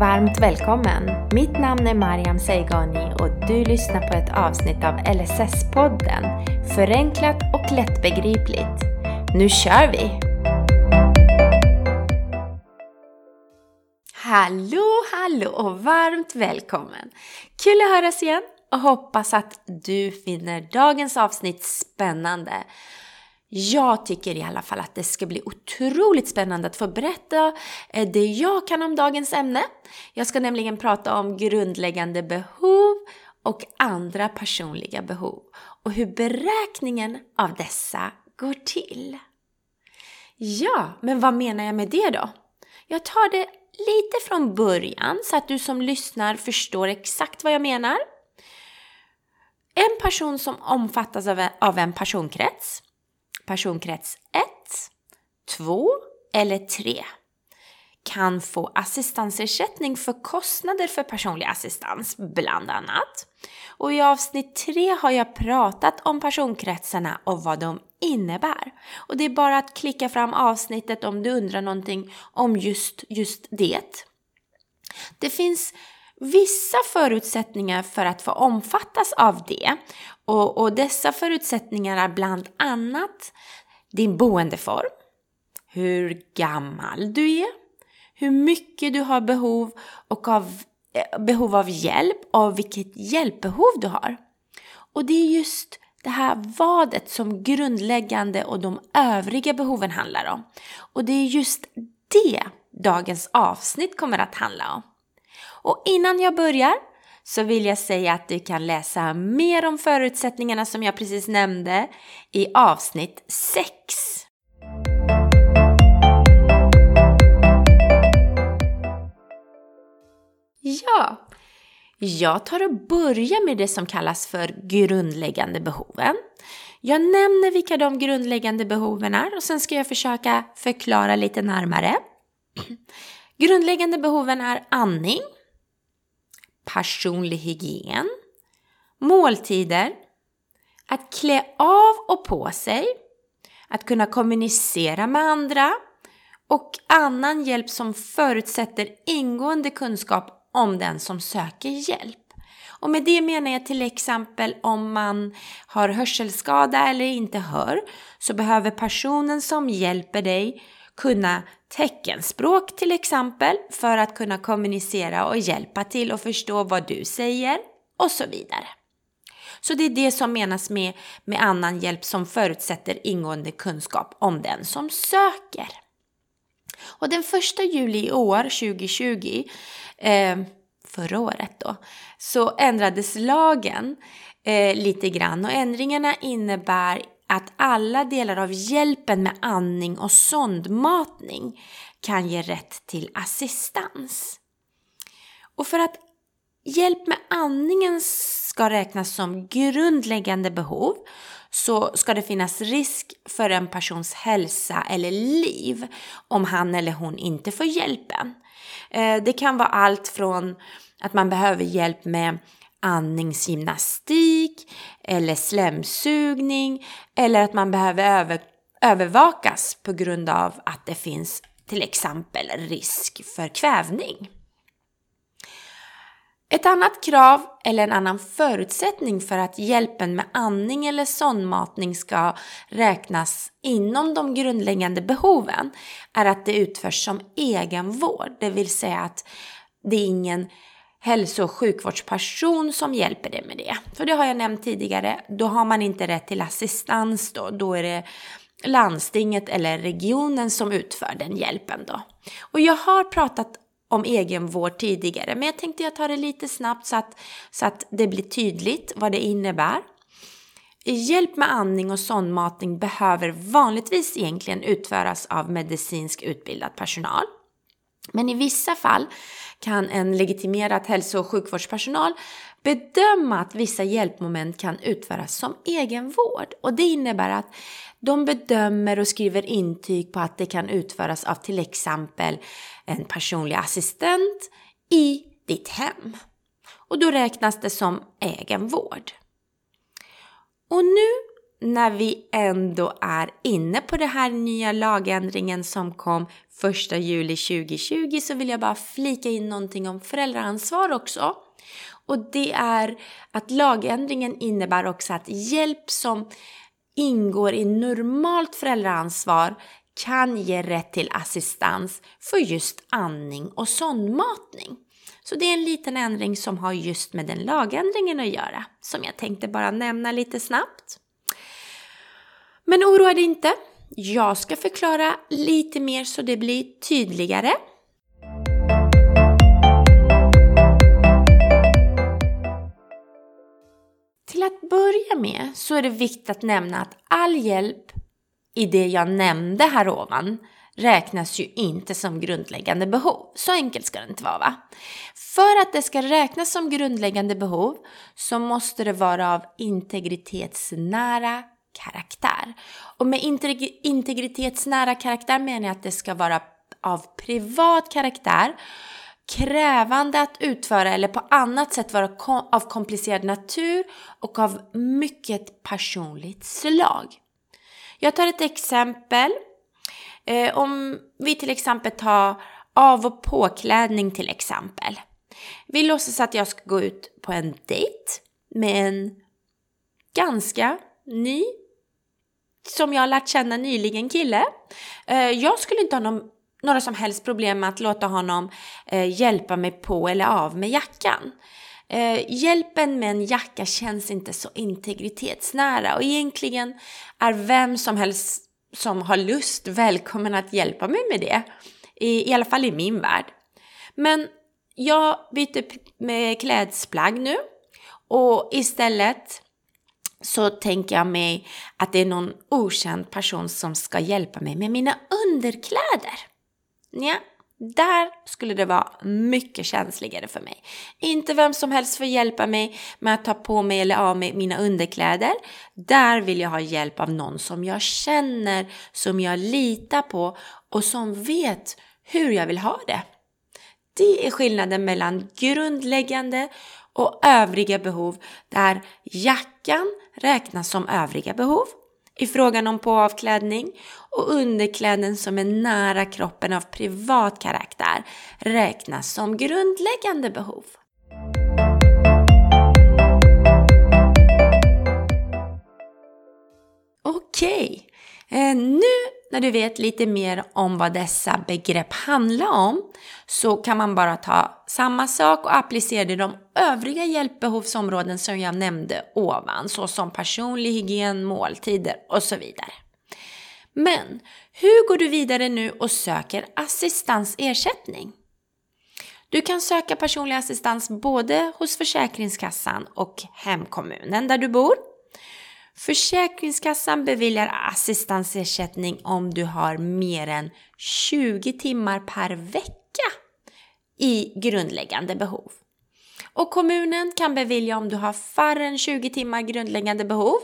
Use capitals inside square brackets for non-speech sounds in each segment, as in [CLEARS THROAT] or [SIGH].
varmt välkommen! Mitt namn är Mariam Seigani och du lyssnar på ett avsnitt av LSS-podden Förenklat och lättbegripligt. Nu kör vi! Hallå, hallå och varmt välkommen! Kul att höras igen och hoppas att du finner dagens avsnitt spännande. Jag tycker i alla fall att det ska bli otroligt spännande att få berätta eh, det jag kan om dagens ämne. Jag ska nämligen prata om grundläggande behov och andra personliga behov och hur beräkningen av dessa går till. Ja, men vad menar jag med det då? Jag tar det lite från början så att du som lyssnar förstår exakt vad jag menar. En person som omfattas av en personkrets personkrets 1, 2 eller 3 kan få assistansersättning för kostnader för personlig assistans, bland annat. Och i avsnitt 3 har jag pratat om personkretsarna och vad de innebär. Och det är bara att klicka fram avsnittet om du undrar någonting om just, just det. Det finns vissa förutsättningar för att få omfattas av det. Och, och dessa förutsättningar är bland annat din boendeform, hur gammal du är, hur mycket du har behov, och av, eh, behov av hjälp och vilket hjälpbehov du har. Och det är just det här vadet som grundläggande och de övriga behoven handlar om. Och det är just det dagens avsnitt kommer att handla om. Och innan jag börjar så vill jag säga att du kan läsa mer om förutsättningarna som jag precis nämnde i avsnitt 6. Ja, jag tar och börjar med det som kallas för grundläggande behoven. Jag nämner vilka de grundläggande behoven är och sen ska jag försöka förklara lite närmare. [CLEARS THROAT] Grundläggande behoven är andning, personlig hygien, måltider, att klä av och på sig, att kunna kommunicera med andra. Och annan hjälp som förutsätter ingående kunskap om den som söker hjälp. Och med det menar jag till exempel om man har hörselskada eller inte hör så behöver personen som hjälper dig kunna teckenspråk till exempel för att kunna kommunicera och hjälpa till och förstå vad du säger och så vidare. Så det är det som menas med, med annan hjälp som förutsätter ingående kunskap om den som söker. Och den första juli i år, 2020, eh, förra året då, så ändrades lagen eh, lite grann och ändringarna innebär att alla delar av hjälpen med andning och sondmatning kan ge rätt till assistans. Och för att hjälp med andningen ska räknas som grundläggande behov så ska det finnas risk för en persons hälsa eller liv om han eller hon inte får hjälpen. Eh, det kan vara allt från att man behöver hjälp med andningsgymnastik eller slemsugning eller att man behöver över, övervakas på grund av att det finns till exempel risk för kvävning. Ett annat krav eller en annan förutsättning för att hjälpen med andning eller sondmatning ska räknas inom de grundläggande behoven är att det utförs som egenvård, det vill säga att det är ingen hälso och sjukvårdsperson som hjälper dig med det. För det har jag nämnt tidigare, då har man inte rätt till assistans då, då är det landstinget eller regionen som utför den hjälpen då. Och jag har pratat om egenvård tidigare, men jag tänkte jag tar det lite snabbt så att, så att det blir tydligt vad det innebär. Hjälp med andning och sondmatning behöver vanligtvis egentligen utföras av medicinsk utbildad personal. Men i vissa fall kan en legitimerad hälso och sjukvårdspersonal bedöma att vissa hjälpmoment kan utföras som egenvård. Och det innebär att de bedömer och skriver intyg på att det kan utföras av till exempel en personlig assistent i ditt hem. Och då räknas det som egenvård. Och nu när vi ändå är inne på den här nya lagändringen som kom 1 juli 2020 så vill jag bara flika in någonting om föräldraansvar också. Och det är att lagändringen innebär också att hjälp som ingår i normalt föräldraansvar kan ge rätt till assistans för just andning och sondmatning. Så det är en liten ändring som har just med den lagändringen att göra, som jag tänkte bara nämna lite snabbt. Men oroa dig inte, jag ska förklara lite mer så det blir tydligare. Till att börja med så är det viktigt att nämna att all hjälp i det jag nämnde här ovan räknas ju inte som grundläggande behov. Så enkelt ska det inte vara va? För att det ska räknas som grundläggande behov så måste det vara av integritetsnära karaktär. Och med integritetsnära karaktär menar jag att det ska vara av privat karaktär, krävande att utföra eller på annat sätt vara av komplicerad natur och av mycket personligt slag. Jag tar ett exempel. Eh, om vi till exempel tar av och påklädning till exempel. Vi låtsas att jag ska gå ut på en dejt med en ganska ny, som jag har lärt känna nyligen kille. Eh, jag skulle inte ha någon, några som helst problem med att låta honom eh, hjälpa mig på eller av med jackan. Eh, hjälpen med en jacka känns inte så integritetsnära och egentligen är vem som helst som har lust välkommen att hjälpa mig med det. I, i alla fall i min värld. Men jag byter med klädsplagg nu och istället så tänker jag mig att det är någon okänd person som ska hjälpa mig med mina underkläder. Ja, där skulle det vara mycket känsligare för mig. Inte vem som helst får hjälpa mig med att ta på mig eller av mig mina underkläder. Där vill jag ha hjälp av någon som jag känner, som jag litar på och som vet hur jag vill ha det. Det är skillnaden mellan grundläggande och övriga behov där jackan räknas som övriga behov i frågan om påavklädning och underkläden som är nära kroppen av privat karaktär räknas som grundläggande behov. Okej, Eh, nu när du vet lite mer om vad dessa begrepp handlar om så kan man bara ta samma sak och applicera det i de övriga hjälpbehovsområden som jag nämnde ovan, såsom personlig hygien, måltider och så vidare. Men hur går du vidare nu och söker assistansersättning? Du kan söka personlig assistans både hos Försäkringskassan och hemkommunen där du bor. Försäkringskassan beviljar assistansersättning om du har mer än 20 timmar per vecka i grundläggande behov. Och kommunen kan bevilja om du har färre än 20 timmar grundläggande behov.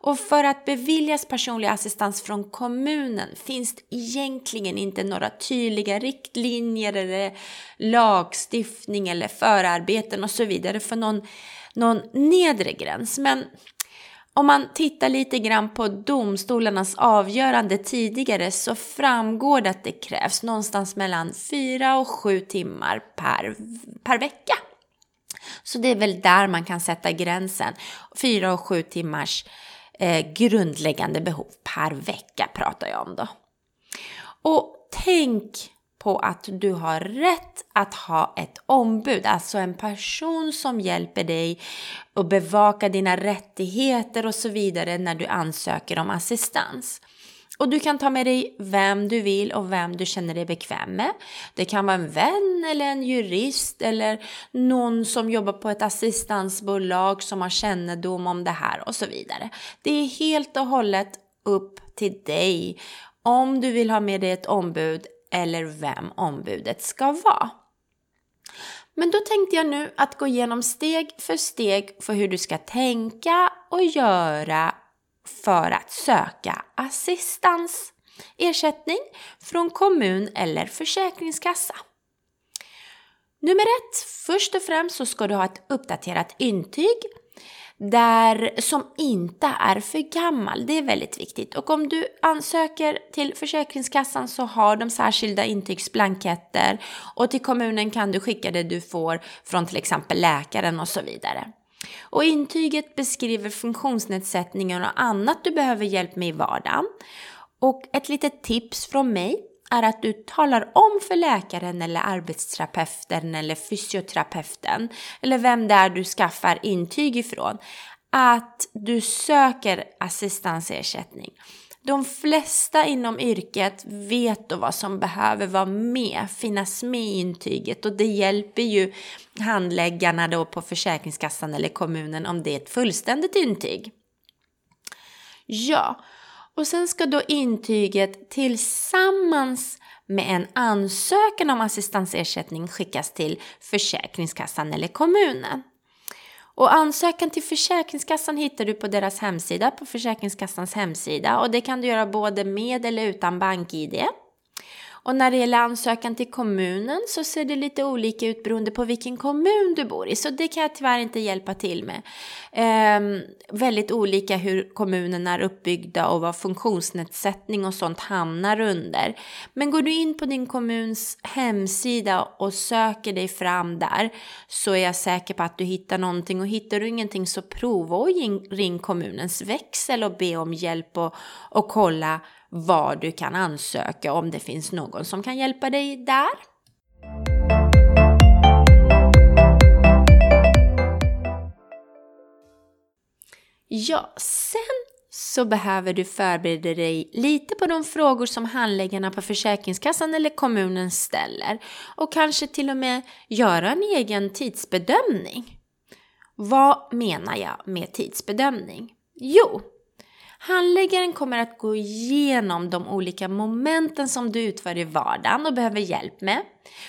Och för att beviljas personlig assistans från kommunen finns det egentligen inte några tydliga riktlinjer eller lagstiftning eller förarbeten och så vidare för någon, någon nedre gräns. Men om man tittar lite grann på domstolarnas avgörande tidigare så framgår det att det krävs någonstans mellan 4 och 7 timmar per, per vecka. Så det är väl där man kan sätta gränsen. 4 och 7 timmars eh, grundläggande behov per vecka pratar jag om då. Och tänk på att du har rätt att ha ett ombud, alltså en person som hjälper dig att bevaka dina rättigheter och så vidare när du ansöker om assistans. Och du kan ta med dig vem du vill och vem du känner dig bekväm med. Det kan vara en vän eller en jurist eller någon som jobbar på ett assistansbolag som har kännedom om det här och så vidare. Det är helt och hållet upp till dig om du vill ha med dig ett ombud eller vem ombudet ska vara. Men då tänkte jag nu att gå igenom steg för steg för hur du ska tänka och göra för att söka assistans, ersättning från kommun eller försäkringskassa. Nummer ett, först och främst så ska du ha ett uppdaterat intyg där, som inte är för gammal. Det är väldigt viktigt. Och om du ansöker till Försäkringskassan så har de särskilda intygsblanketter och till kommunen kan du skicka det du får från till exempel läkaren och så vidare. Och intyget beskriver funktionsnedsättningar och annat du behöver hjälp med i vardagen. Och ett litet tips från mig är att du talar om för läkaren eller arbetsterapeuten eller fysioterapeuten eller vem det är du skaffar intyg ifrån att du söker assistansersättning. De flesta inom yrket vet då vad som behöver vara med, finnas med i intyget och det hjälper ju handläggarna då på Försäkringskassan eller kommunen om det är ett fullständigt intyg. Ja, och sen ska då intyget tillsammans med en ansökan om assistansersättning skickas till Försäkringskassan eller kommunen. Och ansökan till Försäkringskassan hittar du på deras hemsida, på Försäkringskassans hemsida. Och det kan du göra både med eller utan BankID. Och när det gäller ansökan till kommunen så ser det lite olika ut beroende på vilken kommun du bor i. Så det kan jag tyvärr inte hjälpa till med. Eh, väldigt olika hur kommunerna är uppbyggda och vad funktionsnedsättning och sånt hamnar under. Men går du in på din kommuns hemsida och söker dig fram där så är jag säker på att du hittar någonting. Och hittar du ingenting så prova och ring kommunens växel och be om hjälp och, och kolla var du kan ansöka om det finns någon som kan hjälpa dig där. Ja, sen så behöver du förbereda dig lite på de frågor som handläggarna på Försäkringskassan eller kommunen ställer och kanske till och med göra en egen tidsbedömning. Vad menar jag med tidsbedömning? Jo, Handläggaren kommer att gå igenom de olika momenten som du utför i vardagen och behöver hjälp med.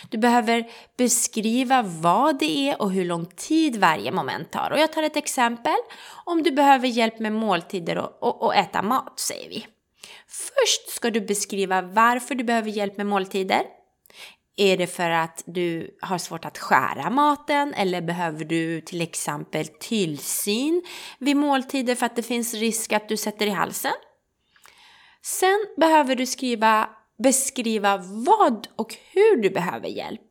Du behöver beskriva vad det är och hur lång tid varje moment tar. Och jag tar ett exempel. Om du behöver hjälp med måltider och, och, och äta mat, säger vi. Först ska du beskriva varför du behöver hjälp med måltider. Är det för att du har svårt att skära maten eller behöver du till exempel tillsyn vid måltider för att det finns risk att du sätter i halsen? Sen behöver du skriva, beskriva vad och hur du behöver hjälp.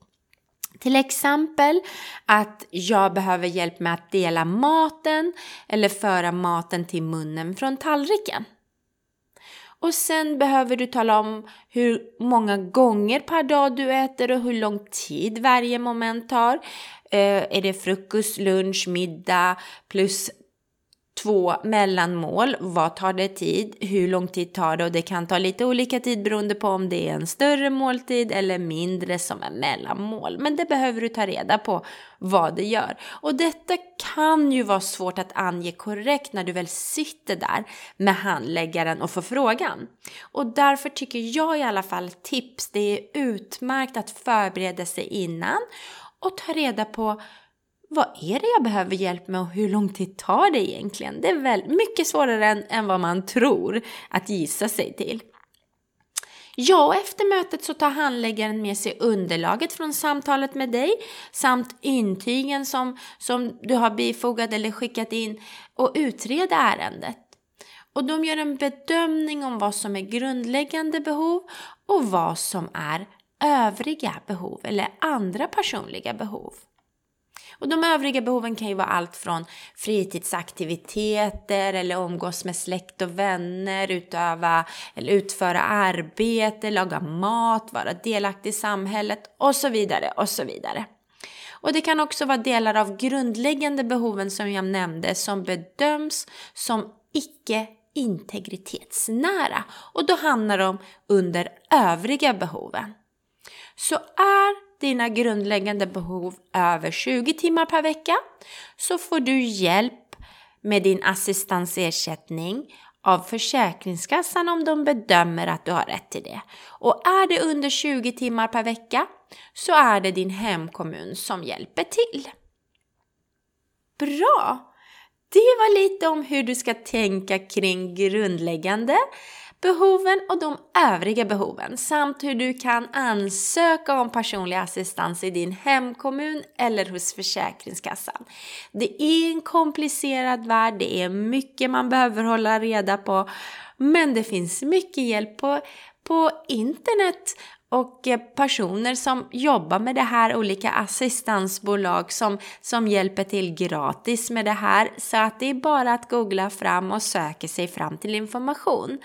Till exempel att jag behöver hjälp med att dela maten eller föra maten till munnen från tallriken. Och sen behöver du tala om hur många gånger per dag du äter och hur lång tid varje moment tar. Eh, är det frukost, lunch, middag plus två mellanmål. Vad tar det tid? Hur lång tid tar det? Och det kan ta lite olika tid beroende på om det är en större måltid eller mindre som är mellanmål. Men det behöver du ta reda på vad det gör. Och detta kan ju vara svårt att ange korrekt när du väl sitter där med handläggaren och får frågan. Och därför tycker jag i alla fall tips, det är utmärkt att förbereda sig innan och ta reda på vad är det jag behöver hjälp med och hur lång tid tar det egentligen? Det är väl mycket svårare än, än vad man tror att gissa sig till. Ja, och efter mötet så tar handläggaren med sig underlaget från samtalet med dig samt intygen som, som du har bifogat eller skickat in och utreder ärendet. Och de gör en bedömning om vad som är grundläggande behov och vad som är övriga behov eller andra personliga behov. Och de övriga behoven kan ju vara allt från fritidsaktiviteter eller umgås med släkt och vänner, utöva eller utföra arbete, laga mat, vara delaktig i samhället och så vidare och så vidare. Och det kan också vara delar av grundläggande behoven som jag nämnde som bedöms som icke integritetsnära och då hamnar de under övriga behoven. Så är dina grundläggande behov över 20 timmar per vecka så får du hjälp med din assistansersättning av Försäkringskassan om de bedömer att du har rätt till det. Och är det under 20 timmar per vecka så är det din hemkommun som hjälper till. Bra! Det var lite om hur du ska tänka kring grundläggande behoven och de övriga behoven samt hur du kan ansöka om personlig assistans i din hemkommun eller hos Försäkringskassan. Det är en komplicerad värld, det är mycket man behöver hålla reda på men det finns mycket hjälp på, på internet och eh, personer som jobbar med det här, olika assistansbolag som, som hjälper till gratis med det här. Så att det är bara att googla fram och söka sig fram till information.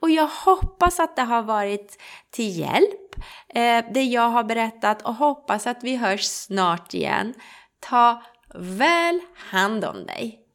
Och jag hoppas att det har varit till hjälp, eh, det jag har berättat och hoppas att vi hörs snart igen. Ta väl hand om dig!